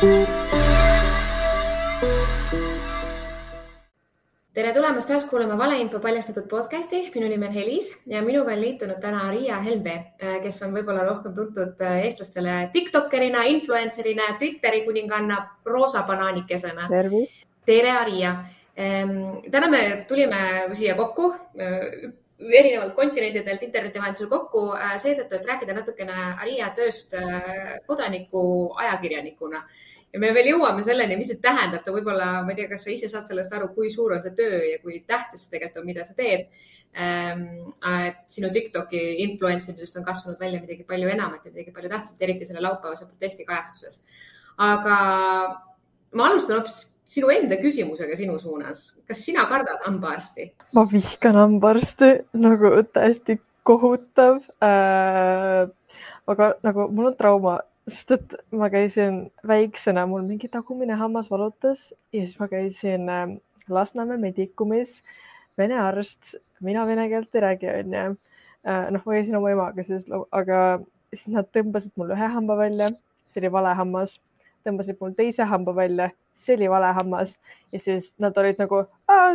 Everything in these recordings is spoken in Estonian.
tere tulemast taas kuulama valeinfo paljastatud podcasti. minu nimi on Helis ja minuga on liitunud täna Riia Helmvee, kes on võib-olla rohkem tuntud eestlastele Tiktokerina, influencerina, Twitteri kuninganna, roosa banaanikesena. tere, Riia. täna me tulime siia kokku erinevalt kontinentidelt interneti vahendusel kokku seetõttu, et rääkida natukene Aria tööst kodaniku ajakirjanikuna ja me veel jõuame selleni, mis see tähendab, ta võib-olla, ma ei tea, kas sa ise saad sellest aru, kui suur on see töö ja kui tähtis see tegelikult on, mida sa teed. et sinu Tiktoki influence imisest on kasvanud välja midagi palju enamat ja midagi palju tähtsat, eriti selle laupäevase protesti kajastuses. aga ma alustan hoopis sinu enda küsimusega sinu suunas. kas sina kardad hambaarsti? ma vihkan hambaarsti nagu täiesti kohutav äh,. aga nagu mul on trauma sest et ma käisin väiksena, mul mingi tagumine hammas valutas ja siis ma käisin ähm, Lasnamäe Medikumis, vene arst, mina vene keelt ei räägi, onju. Äh, noh, ma käisin oma emaga siis, aga siis nad tõmbasid mul ühe hamba välja, see oli vale hammas, tõmbasid mul teise hamba välja, see oli vale hammas ja siis nad olid nagu,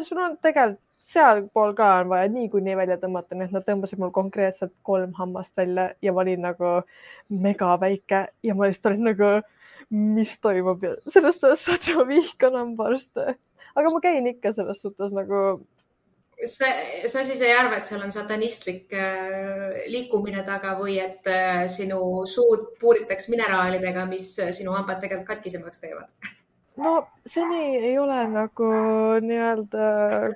sul on tegelikult sealpool ka on vaja niikuinii välja tõmmata, nii et nad tõmbasid mul konkreetselt kolm hammast välja ja ma olin nagu mega väike ja ma lihtsalt olin nagu, mis toimub ja sellest ajast saati ma vihkan hambaarste. aga ma käin ikka selles suhtes nagu. Sa, sa siis ei arva, et seal on satanistlik äh, liikumine taga või et äh, sinu suud puuritakse mineraalidega, mis sinu hambad tegelikult katkisemaks teevad? no seni ei ole nagu nii-öelda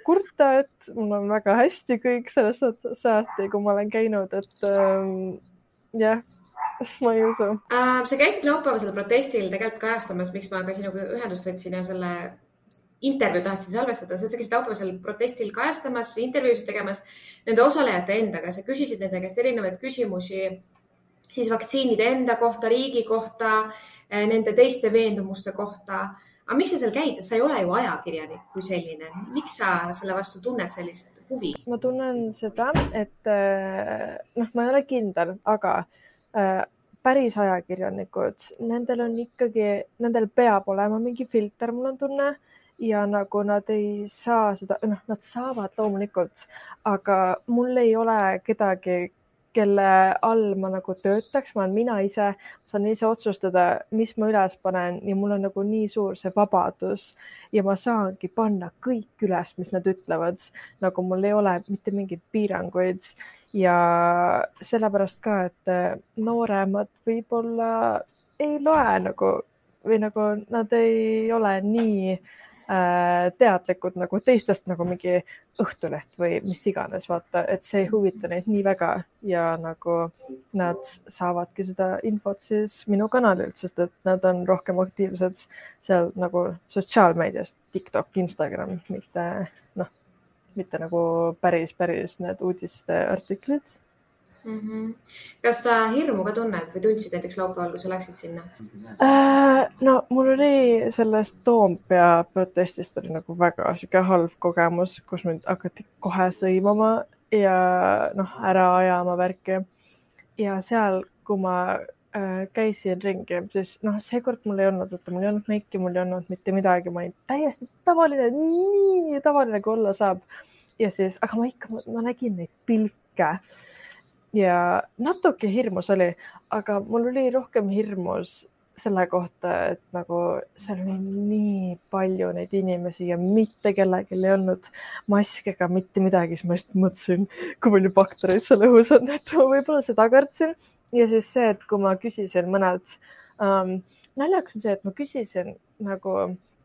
kurta, et mul on väga hästi kõik selles suhtes saati, kui ma olen käinud, et ähm, jah, ma ei usu äh,. sa käisid laupäevasel protestil tegelikult kajastamas, miks ma ka sinuga ühendust võtsin ja selle intervjuu tahtsin salvestada, sa käisid laupäevasel protestil kajastamas, intervjuusid tegemas nende osalejate endaga, sa küsisid nende käest erinevaid küsimusi siis vaktsiinide enda kohta, riigi kohta, nende teiste veendumuste kohta. Aga miks sa seal käid, sa ei ole ju ajakirjanik kui selline, miks sa selle vastu tunned sellist huvi? ma tunnen seda, et äh, noh, ma ei ole kindel, aga äh, päris ajakirjanikud, nendel on ikkagi, nendel peab olema mingi filter, mul on tunne ja nagu nad ei saa seda, noh, nad saavad loomulikult, aga mul ei ole kedagi, kelle all ma nagu töötaks, ma olen mina ise, saan ise otsustada, mis ma üles panen ja mul on nagu nii suur see vabadus ja ma saangi panna kõik üles, mis nad ütlevad, nagu mul ei ole mitte mingeid piiranguid ja sellepärast ka, et nooremad võib-olla ei loe nagu või nagu nad ei ole nii äh, Äh, teadlikud nagu teistest nagu mingi Õhtuleht või mis iganes, vaata, et see ei huvita neid nii väga ja nagu nad saavadki seda infot siis minu kanalilt, sest et nad on rohkem aktiivsed seal nagu sotsiaalmeedias, TikTok, Instagram, mitte noh, mitte nagu päris, päris need uudisteartiklid mm. -hmm. kas sa hirmu ka tunned või tundsid näiteks laupäeval, kui sa läksid sinna äh,? no mul oli sellest Toompea protestist oli nagu väga sihuke halb kogemus, kus mind hakati kohe sõimama ja noh, ära ajama värki. ja seal, kui ma äh, käisin ringi, siis noh, seekord mul ei olnud, vaata, mul ei olnud meiki, mul ei olnud mitte midagi, ma olin täiesti tavaline, nii tavaline kui olla saab. ja siis, aga ma ikka, ma nägin neid pilke ja natuke hirmus oli, aga mul oli rohkem hirmus selle kohta, et nagu seal oli nii palju neid inimesi ja mitte kellelgi ei olnud maski ega mitte midagi, siis ma lihtsalt mõtlesin, kui palju baktereid seal õhus on, et ma võib-olla seda kartsin. ja siis see, et kui ma küsisin mõnelt ähm,, naljakas on see, et ma küsisin nagu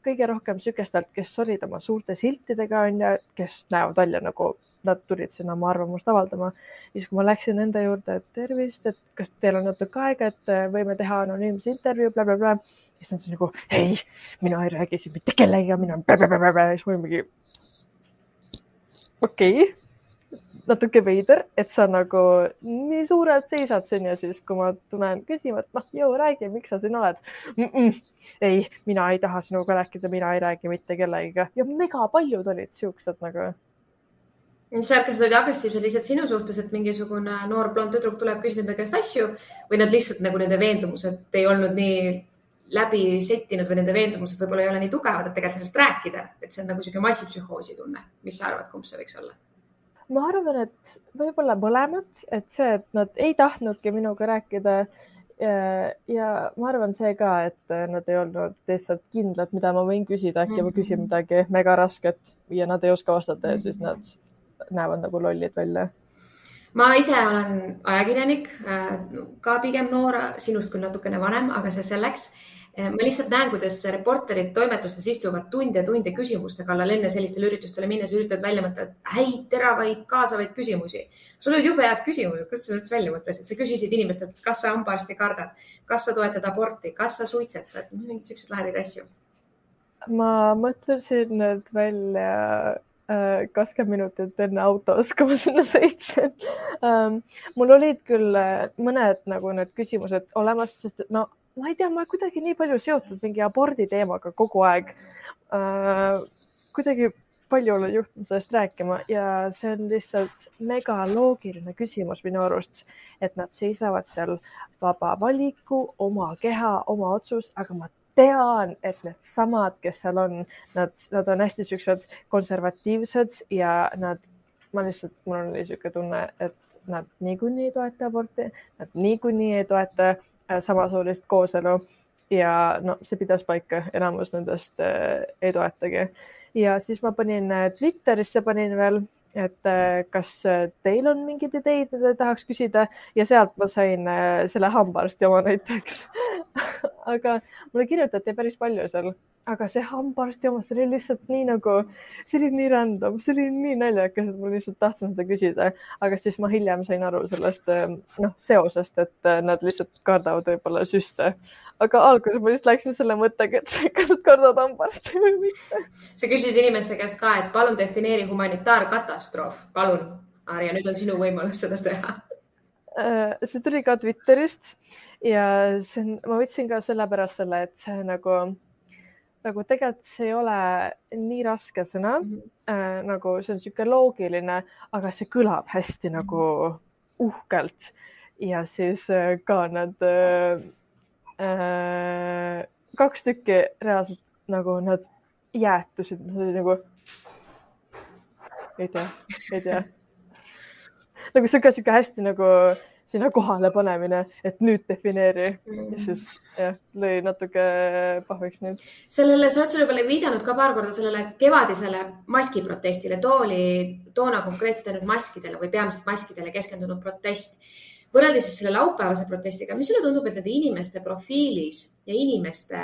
kõige rohkem sihukestelt, kes olid oma suurte siltidega onju, kes näevad välja nagu nad tulid sinna oma arvamust avaldama. siis, kui ma läksin nende juurde, et tervist, et kas teil on natuke aega, et võime teha anonüümse intervjuu bla,, blablabla. siis nad nagu ei, mina ei räägi siin mitte kellegagi, mina siis ma olin mingi okei okay natuke veider, et sa nagu nii suurelt seisad siin ja siis, kui ma tulen küsima, et noh, jõu, räägi, miks sa siin oled mm. -mm. ei, mina ei taha sinuga rääkida, mina ei räägi mitte kellegiga ja mega paljud olid siuksed nagu. kas nad olid agressiivsed lihtsalt sinu suhtes, et mingisugune noor blond tüdruk tuleb, küsib nende käest asju või nad lihtsalt nagu nende veendumused ei olnud nii läbi settinud või nende veendumused võib-olla ei ole nii tugevad, et tegelikult sellest rääkida, et see on nagu niisugune massipsühhoosi tunne. mis sa arvad, kumb see võiks olla? Ma arvan, et võib-olla mõlemad, et see, et nad ei tahtnudki minuga rääkida ja ma arvan see ka, et nad ei olnud lihtsalt kindlad, mida ma võin küsida, äkki ma küsin mhm. midagi mega rasket ja nad ei oska vastata ja siis nad näevad nagu lollid välja ma ise olen ajakirjanik, äh, ka pigem noor, sinust küll natukene vanem, aga see selleks. Äh, ma lihtsalt näen, kuidas reporterid toimetustes istuvad tunde ja tunde küsimuste kallal enne sellistele üritustele minnes, üritavad välja mõelda häid, teravaid, kaasavaid küsimusi. sul olid jube head küsimused, kuidas sa üldse välja mõtlesid? sa küsisid inimestelt, kas sa hambaarsti kardad, kas sa toetad aborti, kas sa suitsetad, mingeid siukseid lahedaid asju. ma mõtlesin need välja Äh, kakskümmend minutit enne autos, kui ma sinna sõitsin um,. mul olid küll äh, mõned nagu need küsimused olemas, sest no ma ei tea, ma kuidagi nii palju seotud mingi abordi teemaga kogu aeg uh,. kuidagi palju olen juhtunud sellest rääkima ja see on lihtsalt mega loogiline küsimus minu arust, et nad seisavad seal vaba valiku, oma keha, oma otsus, aga ma tean, et needsamad, kes seal on, nad, nad on hästi siuksed konservatiivsed ja nad, ma lihtsalt, mul on niisugune tunne, et nad niikuinii ei toeta aborti, nad niikuinii ei toeta äh, samasoolist kooselu. Ja no see pidas paika, enamus nendest äh, ei toetagi. ja siis ma panin äh, Twitterisse panin veel et kas teil on mingeid ideid, mida tahaks küsida? Ja sealt ma sain selle hambaarsti oma näiteks. Aga mulle kirjutati päris palju seal, aga see hambaarsti oma, see oli lihtsalt nii nagu, see oli nii random, see oli nii naljakas, et ma lihtsalt tahtsin seda küsida, aga siis ma hiljem sain aru sellest noh, seosest, et nad lihtsalt kardavad võib-olla süste. aga alguses ma lihtsalt läksin selle mõttega, et kas nad kardavad hambaarsti või mitte. sa küsisid inimeste käest ka, et palun defineeri humanitaarkatastroof, palun, Arja, nüüd on sinu võimalus seda teha Äh, see tuli ka Twitterist ja see on, ma võtsin ka sellepärast selle, et see nagu, nagu tegelikult see ei ole nii raske sõna mm, -hmm. äh, nagu see on niisugune loogiline, aga see kõlab hästi -hmm. nagu uhkelt ja siis äh, ka nad äh, äh, kaks tükki reaalselt nagu nad jäätusid, nagu ei tea, ei tea nagu see on ka sihuke hästi nagu sinna kohale panemine, et nüüd defineeri mm. ja siis jah, lõi natuke pahviks nüüd. sellele, sa oled sulle viidanud ka paar korda sellele kevadisele maskiprotestile, too oli toona konkreetselt ainult maskidele või peamiselt maskidele keskendunud protest. võrreldes siis selle laupäevase protestiga, mis sulle tundub, et nende inimeste profiilis ja inimeste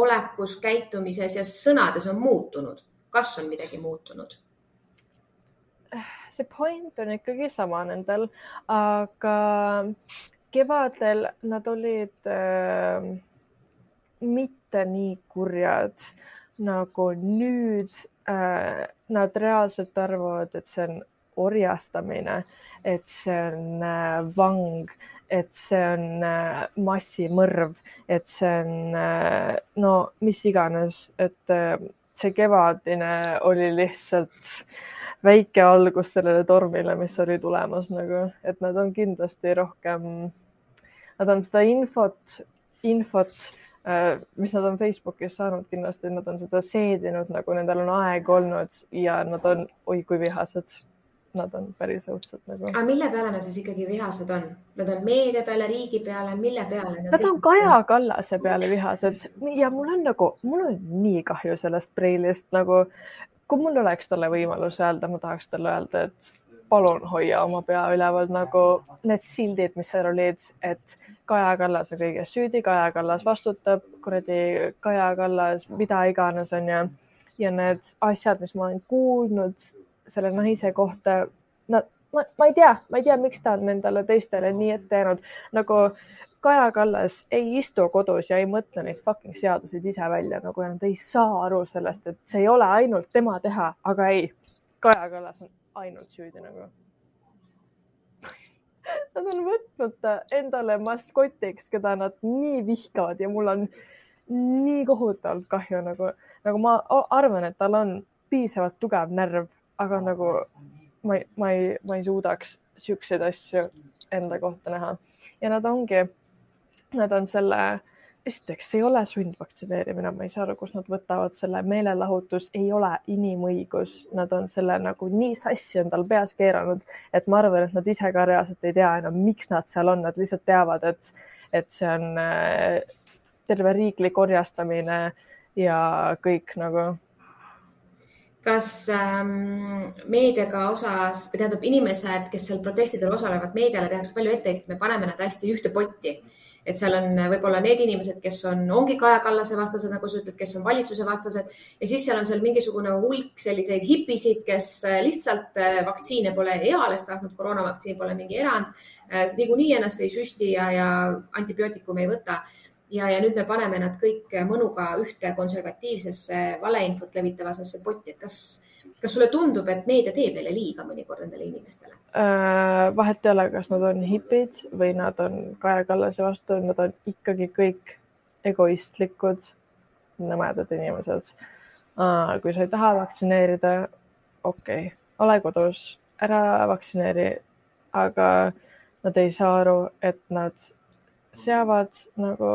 olekus, käitumises ja sõnades on muutunud? kas on midagi muutunud? See point on ikkagi sama nendel, aga kevadel nad olid äh, mitte nii kurjad nagu nüüd äh,. Nad reaalselt arvavad, et see on orjastamine, et see on äh, vang, et see on äh, massimõrv, et see on äh, no mis iganes, et äh, see kevadine oli lihtsalt väike algus sellele tormile, mis oli tulemas nagu, et nad on kindlasti rohkem, nad on seda infot, infot, äh, mis nad on Facebookis saanud kindlasti, nad on seda seedinud, nagu nendel on aega olnud ja nad on, oi kui vihased nad on päris õudsed nagu. aga mille peale nad siis ikkagi vihased on? Nad on meedia peale, riigi peale, mille peale? Nad on Kaja Kallase peale vihased ja mul on nagu, mul on nii kahju sellest preilist nagu kui mul oleks talle võimalus öelda, ma tahaks talle öelda, et palun hoia oma pea üleval nagu need sildid, mis seal olid, et Kaja Kallas on kõiges süüdi, Kaja Kallas vastutab, kuradi Kaja Kallas, mida iganes on ju. ja need asjad, mis ma olen kuulnud selle naise kohta, nad, ma, ma ei tea, ma ei tea, miks ta on nendele teistele nii ette jäänud nagu Kaja Kallas ei istu kodus ja ei mõtle neid fucking seaduseid ise välja, nagu nad ei saa aru sellest, et see ei ole ainult tema teha, aga ei, Kaja Kallas on ainult süüdi nagu. Nad on võtnud endale maskotiks, keda nad nii vihkavad ja mul on nii kohutavalt kahju nagu, nagu ma arvan, et tal on piisavalt tugev närv, aga nagu ma ei, ma ei, ma ei suudaks siukseid asju enda kohta näha ja nad ongi Nad on selle esiteks ei ole sundvaktsineerimine, ma ei saa aru, kust nad võtavad selle, meelelahutus ei ole inimõigus, nad on selle nagu nii sassi endal peas keeranud, et ma arvan, et nad ise ka reaalselt ei tea enam, miks nad seal on, nad lihtsalt teavad, et, et see on äh, terve riiklik orjastamine ja kõik nagu. Kas ähm, meediaga osas, või tähendab inimesed, kes seal protestidel osalevad, meediale tehakse palju etteheiteid, me paneme nad hästi ühte potti. Et seal on võib-olla need inimesed, kes on, ongi Kaja Kallase vastased, nagu sa ütled, kes on valitsuse vastased. Ja siis seal on seal mingisugune hulk selliseid hipisid, kes äh, lihtsalt äh, vaktsiine pole eales tahtnud, koroonavaktsiin pole mingi erand, äh, niikuinii ennast ei süsti ja, ja antibiootikume ei võta. Ja, ja nüüd me paneme nad kõik mõnuga ühte konservatiivsesse valeinfot levitavasse potti, et kas, kas sulle tundub, et meedia teeb neile liiga mõnikord nendele inimestele äh,? vahet ei ole, kas nad on hipid või nad on Kaja Kallase vastu, nad on ikkagi kõik egoistlikud, nõmedad inimesed äh,. kui sa ei taha vaktsineerida, okei okay., ole kodus, ära vaktsineeri, aga nad ei saa aru, et nad seavad nagu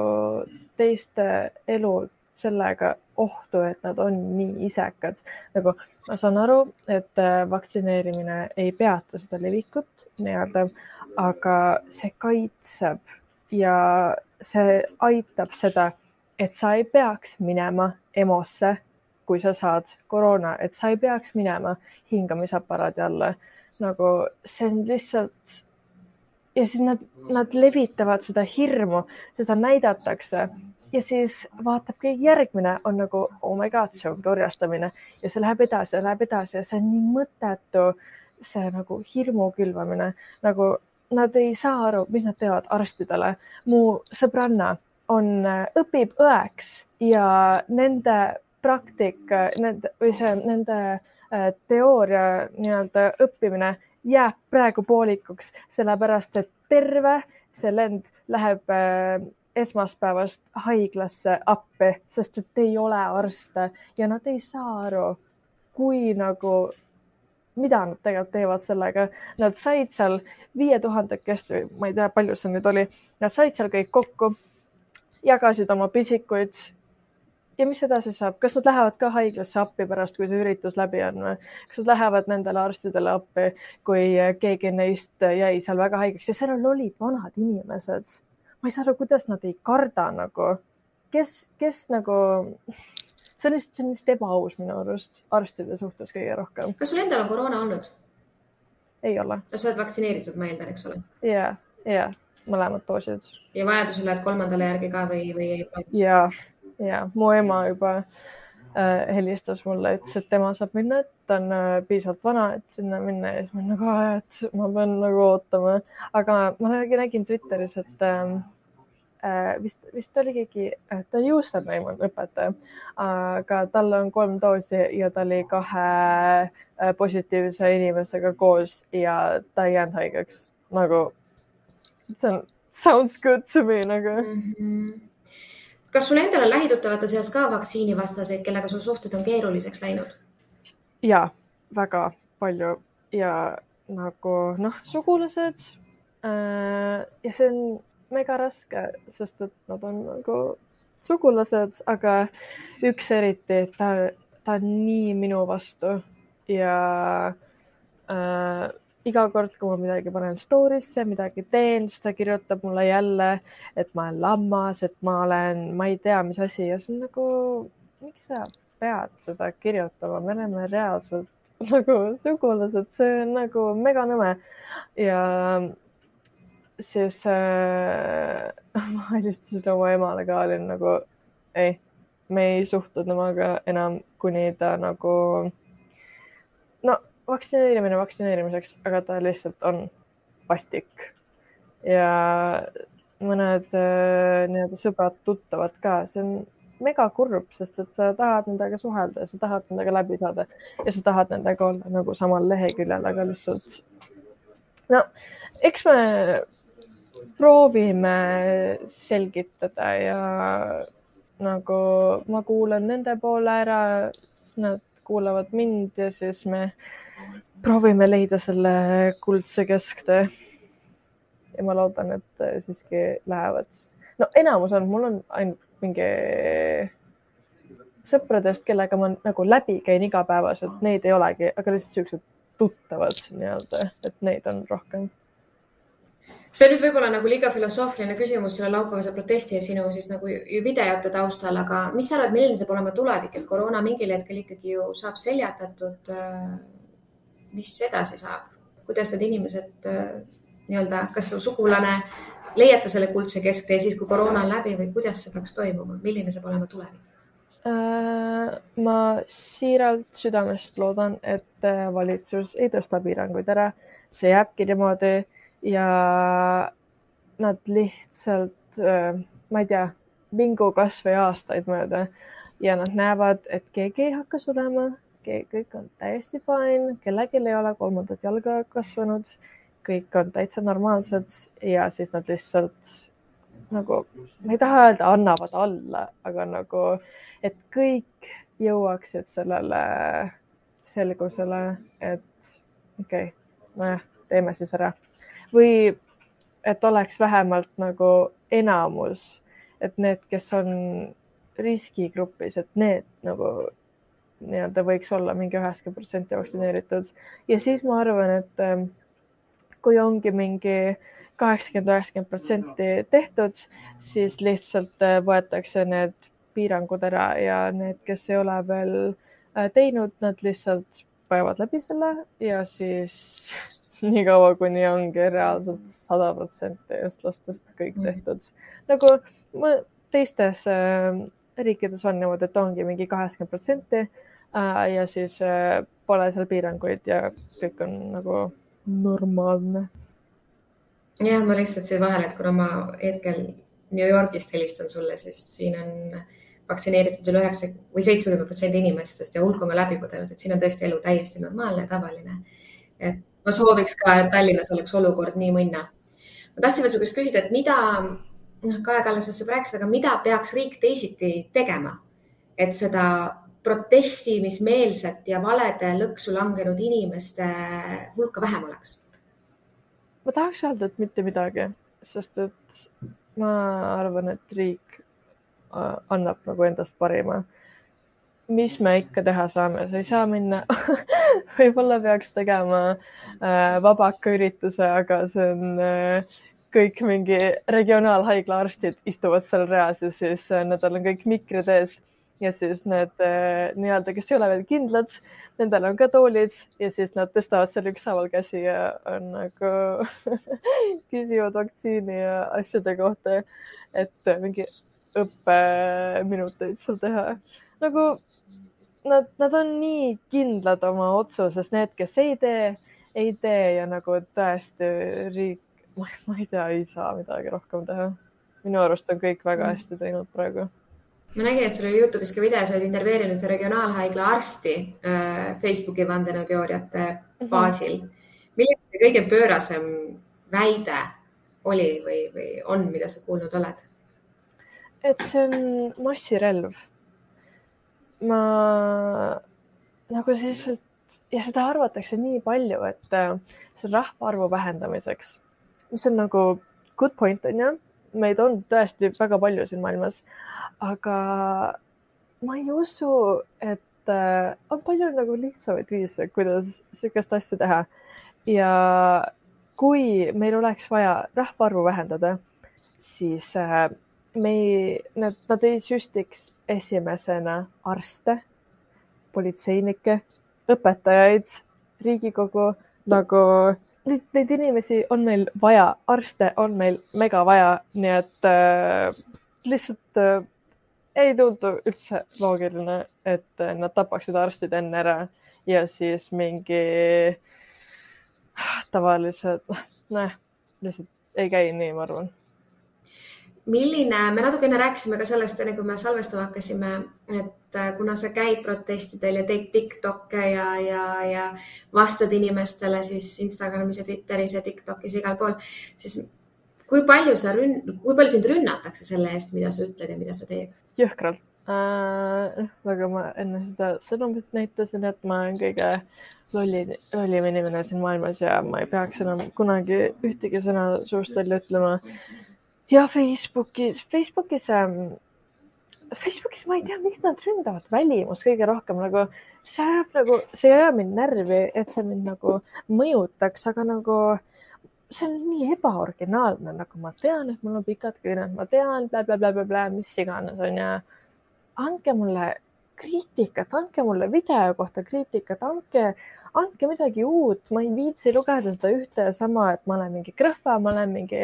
teiste elu sellega ohtu, et nad on nii isekad. nagu ma saan aru, et äh, vaktsineerimine ei peata seda levikut nii-öelda, aga see kaitseb ja see aitab seda, et sa ei peaks minema EMO-sse, kui sa saad koroona, et sa ei peaks minema hingamisaparaadi alla. nagu see on lihtsalt ja siis nad, nad levitavad seda hirmu, seda näidatakse ja siis vaatab keegi järgmine on nagu oh my god, see ongi orjastamine ja see läheb edasi ja läheb edasi ja see on nii mõttetu, see nagu hirmu külvamine, nagu nad ei saa aru, mis nad teevad arstidele. mu sõbranna on, õpib õeks ja nende praktika, nende või see nende äh, teooria nii-öelda õppimine jääb praegu poolikuks, sellepärast et terve see lend läheb äh, esmaspäevast haiglasse appi, sest et ei ole arste ja nad ei saa aru, kui nagu, mida nad tegelikult teevad sellega. Nad said seal viie tuhandekest või ma ei tea, palju see nüüd oli, nad said seal kõik kokku, jagasid oma pisikuid ja mis edasi saab, kas nad lähevad ka haiglasse appi pärast, kui see üritus läbi on või? kas nad lähevad nendele arstidele appi, kui keegi neist jäi seal väga haigeks ja seal olid vanad inimesed. Ma ei saa aru, kuidas nad ei karda nagu, kes, kes nagu, see on lihtsalt, see on lihtsalt ebaaus minu arust arstide suhtes kõige rohkem. kas sul endal on koroona olnud? ei ole. sa oled vaktsineeritud, ma eeldan, eks ole? ja, ja mõlemad doosid. ja vajadusel lähed kolmandale järgi ka või, või? ja ja mu ema juba äh, helistas mulle, ütles, et tema saab minna, et ta on äh, piisavalt vana, et sinna minna ja siis ma nagu, et ma pean nagu ootama, aga ma nägin Twitteris, et äh, vist, vist oli keegi, ta on username on õpetaja, aga tal on kolm doosi ja ta oli kahe äh, positiivse inimesega koos ja ta ei jäänud haigeks nagu. see on, sounds good to me nagu mm. -hmm kas sul endal on lähituttavate seas ka vaktsiinivastaseid, kellega sul suhted on keeruliseks läinud? ja väga palju ja nagu noh, sugulased äh,. ja see on mega raske, sest et nad on nagu sugulased, aga üks eriti, ta, ta on nii minu vastu. Ja äh, iga kord, kui ma midagi panen story'sse, midagi teen, siis ta kirjutab mulle jälle, et ma olen lammas, et ma olen, ma ei tea, mis asi. Ja see on nagu, miks sa pead seda kirjutama, me oleme reaalselt nagu sugulased, see on nagu mega nõme. ja siis äh, ma helistasin oma emale ka, olin nagu ei, me ei suhtle temaga enam, kuni ta nagu no vaktsineerimine vaktsineerimiseks, aga ta lihtsalt on vastik. ja mõned äh, nii-öelda sõbrad-tuttavad ka, see on mega kurb, sest et sa tahad nendega suhelda ja sa tahad nendega läbi saada ja sa tahad nendega olla nagu samal leheküljel, aga lihtsalt no eks me proovime selgitada ja nagu ma kuulan nende poole ära, siis nad kuulavad mind ja siis me proovime leida selle kuldse kesktee. ja ma loodan, et siiski lähevad no enamus on, mul on ainult mingi sõpradest, kellega ma nagu läbi käin igapäevaselt, neid ei olegi, aga lihtsalt siuksed tuttavad nii-öelda, et neid on rohkem. See nüüd võib-olla nagu liiga filosoofiline küsimus selle laupäevase protesti ja sinu siis nagu videote taustal, aga mis sa arvad, milline saab olema tulevik, et koroona mingil hetkel ikkagi ju saab seljatatud. mis edasi saab, kuidas need inimesed nii-öelda, kas su sugulane leiate selle kuldse kesktee siis, kui koroona on läbi või kuidas see peaks toimuma, milline saab olema tulevik? Äh, ma siiralt südamest loodan, et äh, valitsus ei tõsta piiranguid ära, see jääbki niimoodi ja nad lihtsalt, äh, ma ei tea, mingu kasvõi aastaid mööda. Ja nad näevad, et keegi ei hakka surema, kõik on täiesti fine, kellelgi ei ole kolmandat jalga kasvanud, kõik on täitsa normaalsed ja siis nad lihtsalt nagu, ma ei taha öelda, annavad alla, aga nagu et kõik jõuaksid sellele selgusele, et okei okay,, nojah, teeme siis ära või et oleks vähemalt nagu enamus, et need, kes on riskigrupis, et need nagu nii-öelda võiks olla mingi üheksakümmend protsenti vaktsineeritud. Ja siis ma arvan, et ähm, kui ongi mingi kaheksakümmend, üheksakümmend protsenti tehtud, siis lihtsalt äh, võetakse need piirangud ära ja need, kes ei ole veel äh, teinud, nad lihtsalt päevad läbi selle ja siis niikaua, kuni ongi reaalselt sada protsenti eestlastest kõik mhm. tehtud nagu teistes äh, riikides on niimoodi, et ongi mingi kaheksakümmend protsenti äh, ja siis pole seal piiranguid ja kõik on nagu normaalne. jah, ma lihtsalt siia vahele, et kuna ma hetkel New Yorgist helistan sulle, siis siin on vaktsineeritud üle üheksa või seitsmekümne protsendi inimestest ja hulk on ka läbi põdenud, et siin on tõesti elu täiesti normaalne, tavaline. et ma sooviks ka, et Tallinnas oleks olukord nii mõnna. ma tahtsin veel käest küsida, et mida, noh, Kaja Kallasest juba rääkisid, aga mida peaks riik teisiti tegema, et seda protestimismeelset ja valede lõksu langenud inimeste hulka vähem oleks? ma tahaks öelda, et mitte midagi, sest et ma arvan, et riik Äh, annab nagu endast parima. Mis me ikka teha saame, sa ei saa minna võib-olla peaks tegema äh, vabakaürituse, aga see on äh, kõik mingi regionaalhaigla arstid istuvad seal reas ja siis äh, nendel on kõik mikrid ees ja siis need äh, nii-öelda, kes ei ole veel kindlad, nendel on ka toolid ja siis nad tõstavad seal ükshaaval käsi ja on nagu küsivad vaktsiini ja asjade kohta. et mingi õppeminuteid seal teha. Nagu nad, nad on nii kindlad oma otsuses, need, kes ei tee, ei tee ja nagu tõesti riik, ma ei tea, ei saa midagi rohkem teha. minu arust on kõik väga mm. hästi teinud praegu ma nägin, et sul oli Youtube'is ka video, sa olid intervjueerinud regionaalhaigla arsti äh, Facebooki vandenõuteooriate mm -hmm. baasil. milline see kõige pöörasem väide oli või, või on, mida sa kuulnud oled? et see on massirelv. Ma nagu siis ja seda arvatakse nii palju, et äh, see rahvaarvu vähendamiseks, mis on nagu good point on ju, meid on tõesti väga palju siin maailmas, aga ma ei usu, et äh, on palju nagu lihtsamaid viise, kuidas niisugust asja teha. ja kui meil oleks vaja rahvaarvu vähendada, siis äh, me ei, nad, nad ei süstiks esimesena arste, politseinikke, õpetajaid, Riigikogu nagu neid, neid inimesi on meil vaja, arste on meil mega vaja, nii et äh, lihtsalt äh, ei tundu üldse loogiline, et nad tapaksid arstid enne ära ja siis mingi tavalised, noh, lihtsalt ei käi nii, ma arvan milline, me natukene rääkisime ka sellest, enne kui me salvestama hakkasime, et äh, kuna sa käid protestidel ja teed Tiktok'e ja, ja, ja vastad inimestele siis Instagramis ja Twitteris ja Tiktok'is igal pool, siis kui palju sa rünn-, kui palju sind rünnatakse selle eest, mida sa ütled ja mida sa teed? jõhkralt äh,. nagu ma enne seda sõnumit näitasin, et ma olen kõige lolli, lollim inimene siin maailmas ja ma ei peaks enam kunagi ühtegi sõna suust välja ütlema ja Facebookis, Facebookis ähm,, Facebookis ma ei tea, miks nad ründavad välimust kõige rohkem nagu, see ajab nagu, see ei aja mind närvi, et see mind nagu mõjutaks, aga nagu see on nii ebaoriginaalne, nagu ma tean, et mul on pikad küüned, ma tean blä-blä-blä-blä, mis iganes onju. andke mulle kriitikat, andke mulle video kohta kriitikat, andke, andke midagi uut, ma ei viitsi lugeda seda ühte ja sama, et ma olen mingi krõhva, ma olen mingi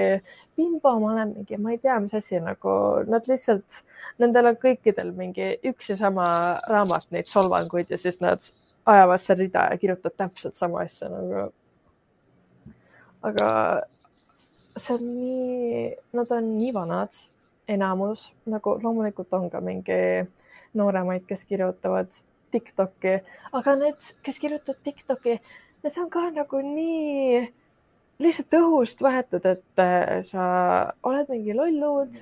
bimbo, ma olen mingi, ma ei tea, mis asi nagu, nad lihtsalt, nendel on kõikidel mingi üks ja sama raamat, neid solvanguid ja siis nad ajavad seal rida ja kirjutavad täpselt sama asja nagu. aga see on nii, nad on nii vanad, enamus nagu loomulikult on ka mingi nooremaid, kes kirjutavad Tiktoki, aga need, kes kirjutavad Tiktoki, need on ka nagu nii lihtsalt õhust võetud, et äh, sa oled mingi lollud.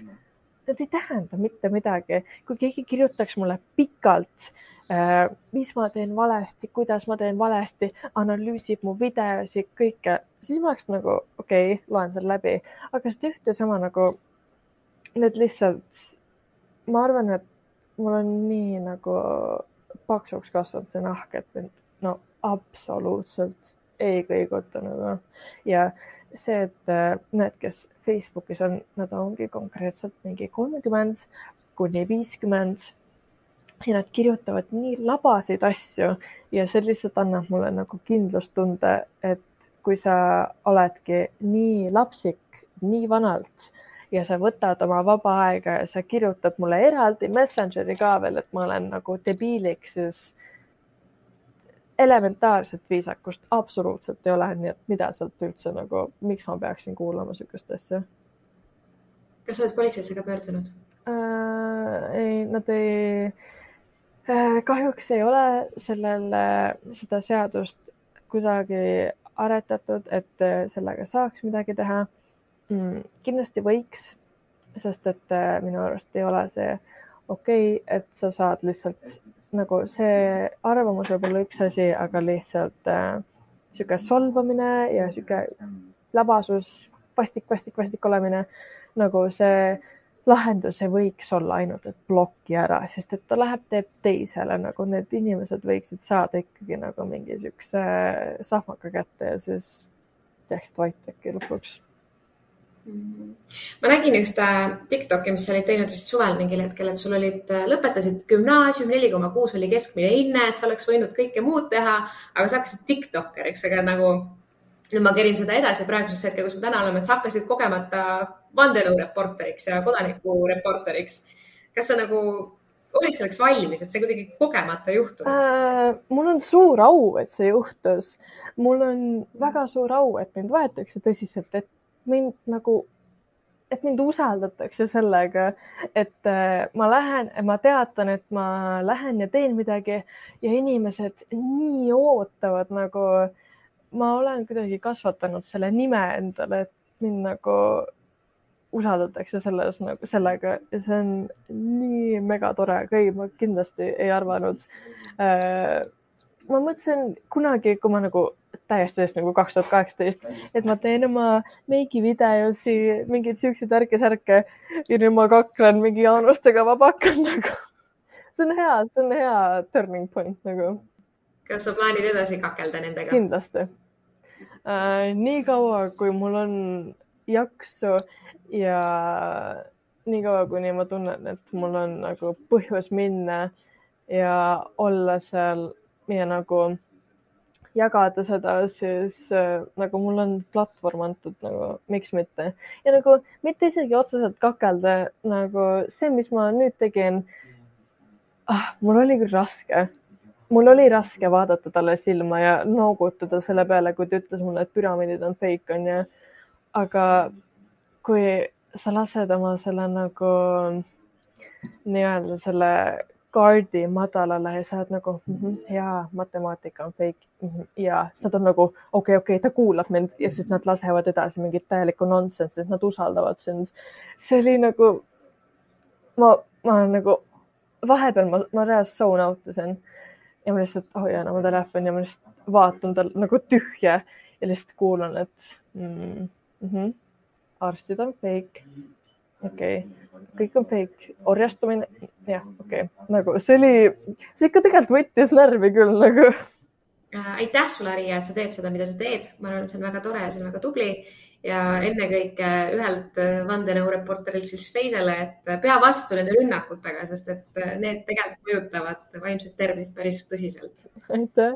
Need ei tähenda mitte midagi. kui keegi kirjutaks mulle pikalt, äh, mis ma teen valesti, kuidas ma teen valesti, analüüsib mu videosid, kõike, siis ma oleks nagu okei okay,, loen selle läbi, aga seda ühte sama nagu need lihtsalt, ma arvan, et mul on nii nagu paksuks kasvanud see nahk, et mind no absoluutselt ei kõiguta nagu ja see, et äh, need, kes Facebookis on, nad ongi konkreetselt mingi kolmkümmend kuni viiskümmend ja nad kirjutavad nii labaseid asju ja see lihtsalt annab mulle nagu kindlustunde, et kui sa oledki nii lapsik nii vanalt ja sa võtad oma vaba aega ja sa kirjutad mulle eraldi Messengeri ka veel, et ma olen nagu debiiliks, siis elementaarset viisakust absoluutselt ei ole, nii et mida sealt üldse nagu, miks ma peaksin kuulama niisugust asja? kas sa oled politseisse ka pöördunud äh,? ei, nad ei äh,, kahjuks ei ole sellel äh,, seda seadust kuidagi aretatud, et sellega saaks midagi teha mm,? kindlasti võiks, sest et äh, minu arust ei ole see okei okay,, et sa saad lihtsalt nagu see arvamus võib olla üks asi, aga lihtsalt äh, sihuke solvamine ja sihuke labasus, vastik, vastik, vastik olemine nagu see lahendus ei võiks olla ainult, et bloki ära, sest et ta läheb, teeb teisele nagu need inimesed võiksid saada ikkagi nagu mingi siukse sahmaka kätte ja siis tekst vait äkki lõpuks ma nägin ühte Tiktoki, mis sa olid teinud vist suvel mingil hetkel, et sul olid, äh, lõpetasid gümnaasium, neli koma kuus oli keskmine hinne, et sa oleks võinud kõike muud teha, aga sa hakkasid Tiktokeriks, aga nagu nüüd ma kerin seda edasi praegusesse hetke, kus me täna oleme, et sa hakkasid kogemata vandenõureporteriks ja kodanikureporteriks. kas sa nagu olid selleks valmis, et see kuidagi kogemata juhtunud äh,? mul on suur au, et see juhtus. mul on väga suur au, et mind võetakse tõsiselt ette mind nagu, et mind usaldatakse sellega, et äh, ma lähen, ma teatan, et ma lähen ja teen midagi ja inimesed nii ootavad nagu, ma olen kuidagi kasvatanud selle nime endale, et mind nagu usaldatakse selles nagu sellega. Ja see on nii megatore, ei, ma kindlasti ei arvanud. Äh, ma mõtlesin kunagi, kui ma nagu täiesti täiesti nagu kaks tuhat kaheksateist, et ma teen oma meigivideosi, mingeid siukseid värke-särke ja nüüd ma kaklen mingi Jaanustega vabakal nagu. see on hea, see on hea turning point nagu. kas sa plaanid edasi kakelda nendega? kindlasti äh,. nii kaua, kui mul on jaksu ja nii kaua, kuni ma tunnen, et mul on nagu põhjus minna ja olla seal ja nagu jagada seda, siis äh, nagu mul on platvorm antud nagu, miks mitte ja nagu mitte isegi otseselt kakelda nagu see, mis ma nüüd tegin ah,. mul oli küll raske, mul oli raske vaadata talle silma ja noogutada selle peale, kui ta ütles mulle, et püramiidid on fake onju. aga kui sa lased oma selle nagu nii-öelda selle kaardi madalale ja sa oled nagu mm -hmm, jaa, matemaatika on fake. Mm -hmm, ja siis nad on nagu okei okay,, okei okay,, ta kuulab mind. Ja siis nad lasevad edasi mingit täielikku nonsense, siis nad usaldavad sind. see oli nagu, ma, ma nagu vahepeal ma, ma reaalselt zone out isin ja ma lihtsalt hoian oma telefoni ja ma lihtsalt vaatan tal nagu tühja ja lihtsalt kuulan, et mm, mm -hmm, arstid on fake. Okei. okay., kõik on fake, orjastumine, jah, okei okay., nagu see oli, see ikka tegelikult võttis närvi küll nagu. Äh, aitäh sulle, Aria, et sa teed seda, mida sa teed, ma arvan, et see on väga tore ja see on väga tubli ja ennekõike ühelt vandenõureporterilt siis teisele, et pea vastu nende rünnakutega, sest et need tegelikult mõjutavad vaimset tervist päris tõsiselt. aitäh.